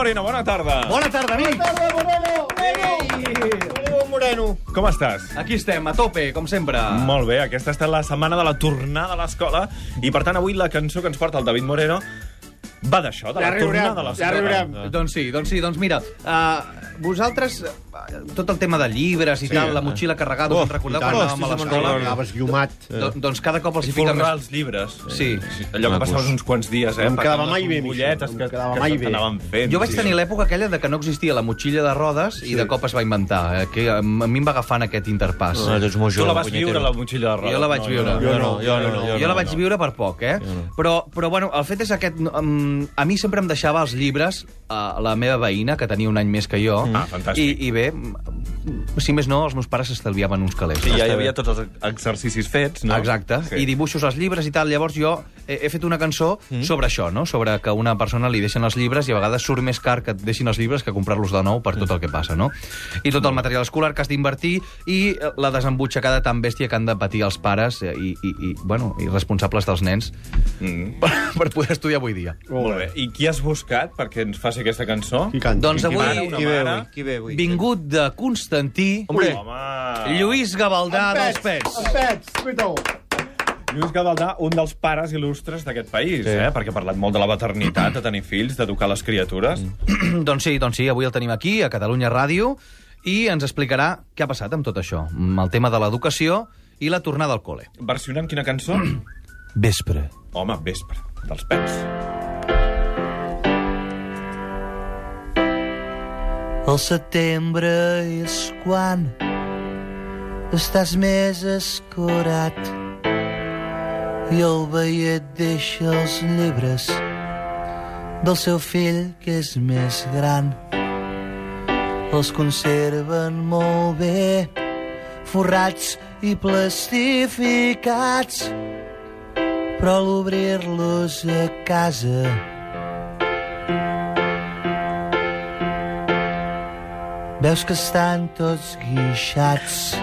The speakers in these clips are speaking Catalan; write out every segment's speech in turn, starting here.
Moreno, bona tarda. Bona tarda, amics. Moreno. Com estàs? Aquí estem, a tope, com sempre. Molt bé, aquesta ha estat la setmana de la tornada a l'escola i, per tant, avui la cançó que ens porta el David Moreno va d'això, de Ja la riurem, tornada a l'escola. ja riurem. Doncs sí, doncs sí, doncs mira, uh, vosaltres, tot el tema de llibres i sí, tal, la motxilla carregada, us en recordeu quan anàvem a l'escola? Anaves llumat. Do, doncs cada cop els I hi més... els llibres. Sí. Allò que passaves uns quants dies, eh? No em quedava mai bé, no que, em quedava que mai bé. fent. Jo vaig sí. tenir l'època aquella de que no existia la motxilla de rodes i de cop es va inventar, eh, que a mi em va agafant aquest interpàs. Ah, ets molt Tu la vas viure, la motxilla de rodes. Jo la vaig viure. Jo no, jo no. Jo, jo la vaig viure per poc, eh? Però, però bueno, el fet és aquest... Um, a mi sempre em deixava els llibres a la meva veïna, que tenia un any més que jo. Ah, fantàstic. I, I bé, mm, si més no, els meus pares s'estalviaven uns calés. Sí, ja hi havia tots els exercicis fets, no? Exacte, Sí. i dibuixos als llibres i tal. Llavors jo he, he fet una cançó mm. sobre això, no? sobre que a una persona li deixen els llibres i a vegades surt més car que et deixin els llibres que comprar-los de nou per tot el que passa, no? I tot el material escolar que has d'invertir i eh, la desembutxacada tan bèstia que han de patir els pares eh, i, i, i, bueno, i responsables dels nens Mm. per, per poder estudiar avui dia. Molt bé. I qui has buscat perquè ens faci aquesta cançó? Qui canta? Doncs Qui avui, mare, una Qui ve avui? Qui ve avui? vingut de Constantí, Hombre. Home! Lluís Gavaldà dels Pets. En pets, cuita-ho. Lluís Gavaldà, un dels pares il·lustres d'aquest país, sí. eh? perquè ha parlat molt de la maternitat, de tenir fills, d'educar les criatures. Mm. doncs sí, doncs sí, avui el tenim aquí, a Catalunya Ràdio, i ens explicarà què ha passat amb tot això, amb el tema de l'educació i la tornada al col·le. Versionant quina cançó? Vespre. Home, vespre, dels pets. El setembre és quan estàs més escurat i el veiet deixa els llibres del seu fill que és més gran. Els conserven molt bé, forrats i plastificats, però l'obrir-los a casa Veus que estan tots guixats.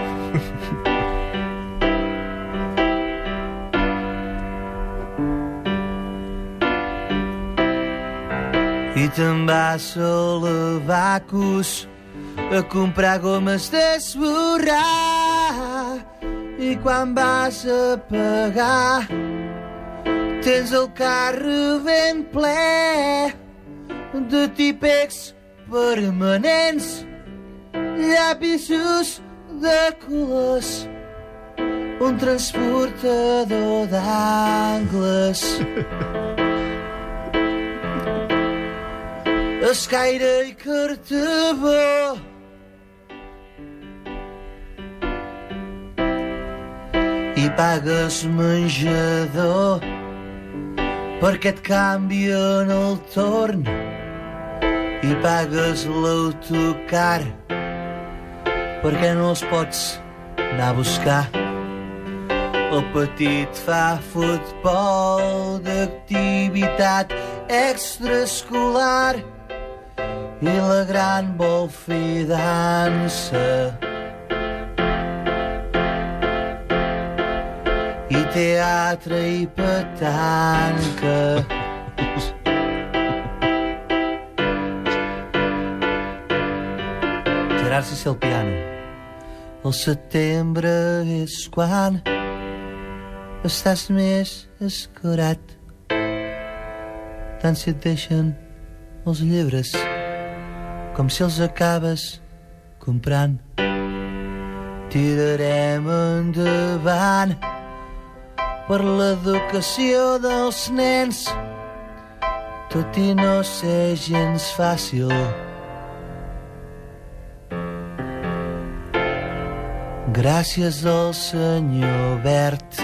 I te'n vas a l'Abacus a comprar gomes d'esborrar. I quan vas a pagar tens el carro ben ple de típex permanents, llapisos de colors, un transportador d'angles. Escaire i cartabó. I pagues menjador perquè et canvien el torn i pagues l'autocar perquè no els pots anar a buscar. El petit fa futbol d'activitat extraescolar i la gran vol fer dansa. I teatre i petanca. Si el piano. El setembre és quan estàs més escurat. Tant si et deixen els llibres com si els acabes comprant. Tirarem endavant per l'educació dels nens tot i no ser gens fàcil. Gràcies al senyor Bert.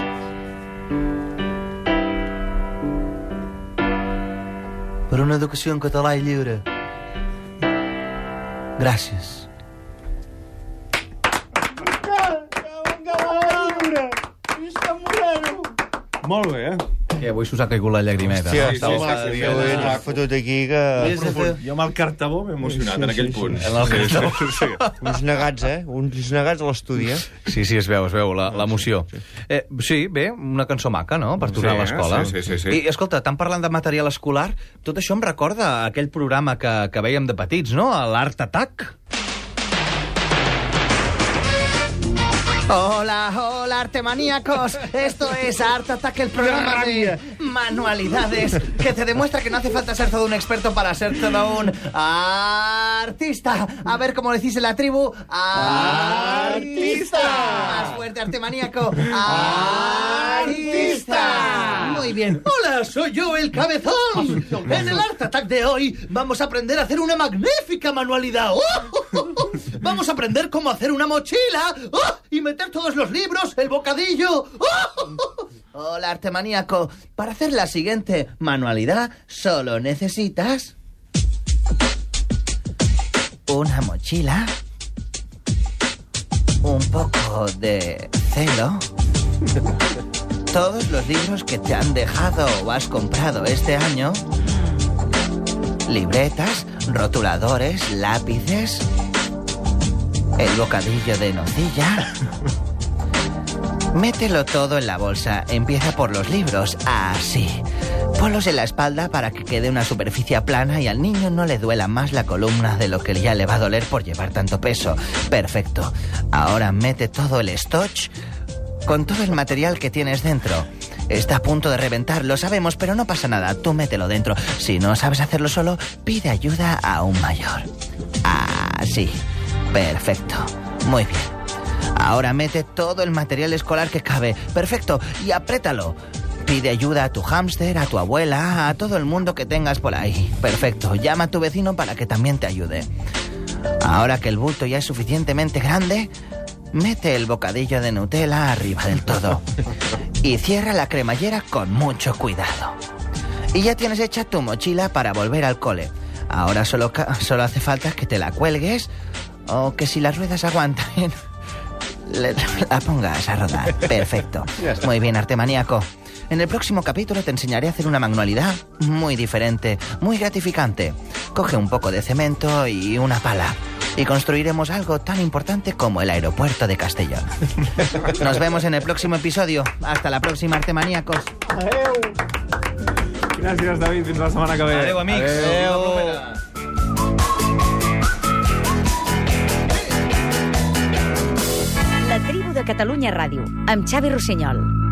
Per una educació en català i lliure. Gràcies. Molt bé, eh? Que avui s'us ha caigut la llagrimeta. Sí, no? sí, sí, sí, sí, jo sí. he anat fotut aquí que... Jo amb el cartabó m'he emocionat en aquell punt. En el cartabó. sí. Uns negats, eh? Uns negats a l'estudi, eh? Sí, sí, es veu, es veu, la- l'emoció. Eh, sí, bé, una cançó maca, no?, per tornar Sí, a l'escola. sí, sí, sí, sí. I, escolta, tant parlant de material escolar, tot això em recorda aquell programa que, que veiem de petits, no?, l'Art Attack. Hola, hola, artemaníacos. Esto es Art Attack, el programa de manualidades que te demuestra que no hace falta ser todo un experto para ser todo un artista. A ver cómo decís en la tribu. Artista. Más fuerte, artemaníaco. Artista. Muy bien. Hola, soy yo, el cabezón. En el Art Attack de hoy vamos a aprender a hacer una magnífica manualidad. ¡Oh! Vamos a aprender cómo hacer una mochila ¡Oh! y meter todos los libros, el bocadillo. ¡Oh! Hola, artemaníaco. Para hacer la siguiente manualidad solo necesitas una mochila, un poco de celo, todos los libros que te han dejado o has comprado este año, libretas, rotuladores, lápices, el bocadillo de nocilla. Mételo todo en la bolsa. Empieza por los libros. Así. Ponlos en la espalda para que quede una superficie plana y al niño no le duela más la columna de lo que ya le va a doler por llevar tanto peso. Perfecto. Ahora mete todo el stotch con todo el material que tienes dentro. Está a punto de reventar, lo sabemos, pero no pasa nada. Tú mételo dentro. Si no sabes hacerlo solo, pide ayuda a un mayor. Así. Perfecto. Muy bien. Ahora mete todo el material escolar que cabe. Perfecto. Y apriétalo. Pide ayuda a tu hámster, a tu abuela, a todo el mundo que tengas por ahí. Perfecto. Llama a tu vecino para que también te ayude. Ahora que el bulto ya es suficientemente grande, mete el bocadillo de Nutella arriba del todo. Y cierra la cremallera con mucho cuidado. Y ya tienes hecha tu mochila para volver al cole. Ahora solo, solo hace falta que te la cuelgues o que si las ruedas aguantan, le- la pongas a rodar. Perfecto. Muy bien, artemaníaco. En el próximo capítulo te enseñaré a hacer una manualidad muy diferente, muy gratificante. Coge un poco de cemento y una pala. Y construiremos algo tan importante como el aeropuerto de Castellón. Nos vemos en el próximo episodio. Hasta la próxima, artemaníacos. Gràcies, David. Fins la setmana que ve. Adéu, amics. Adéu. La tribu de Catalunya Ràdio, amb Xavi Rossinyol.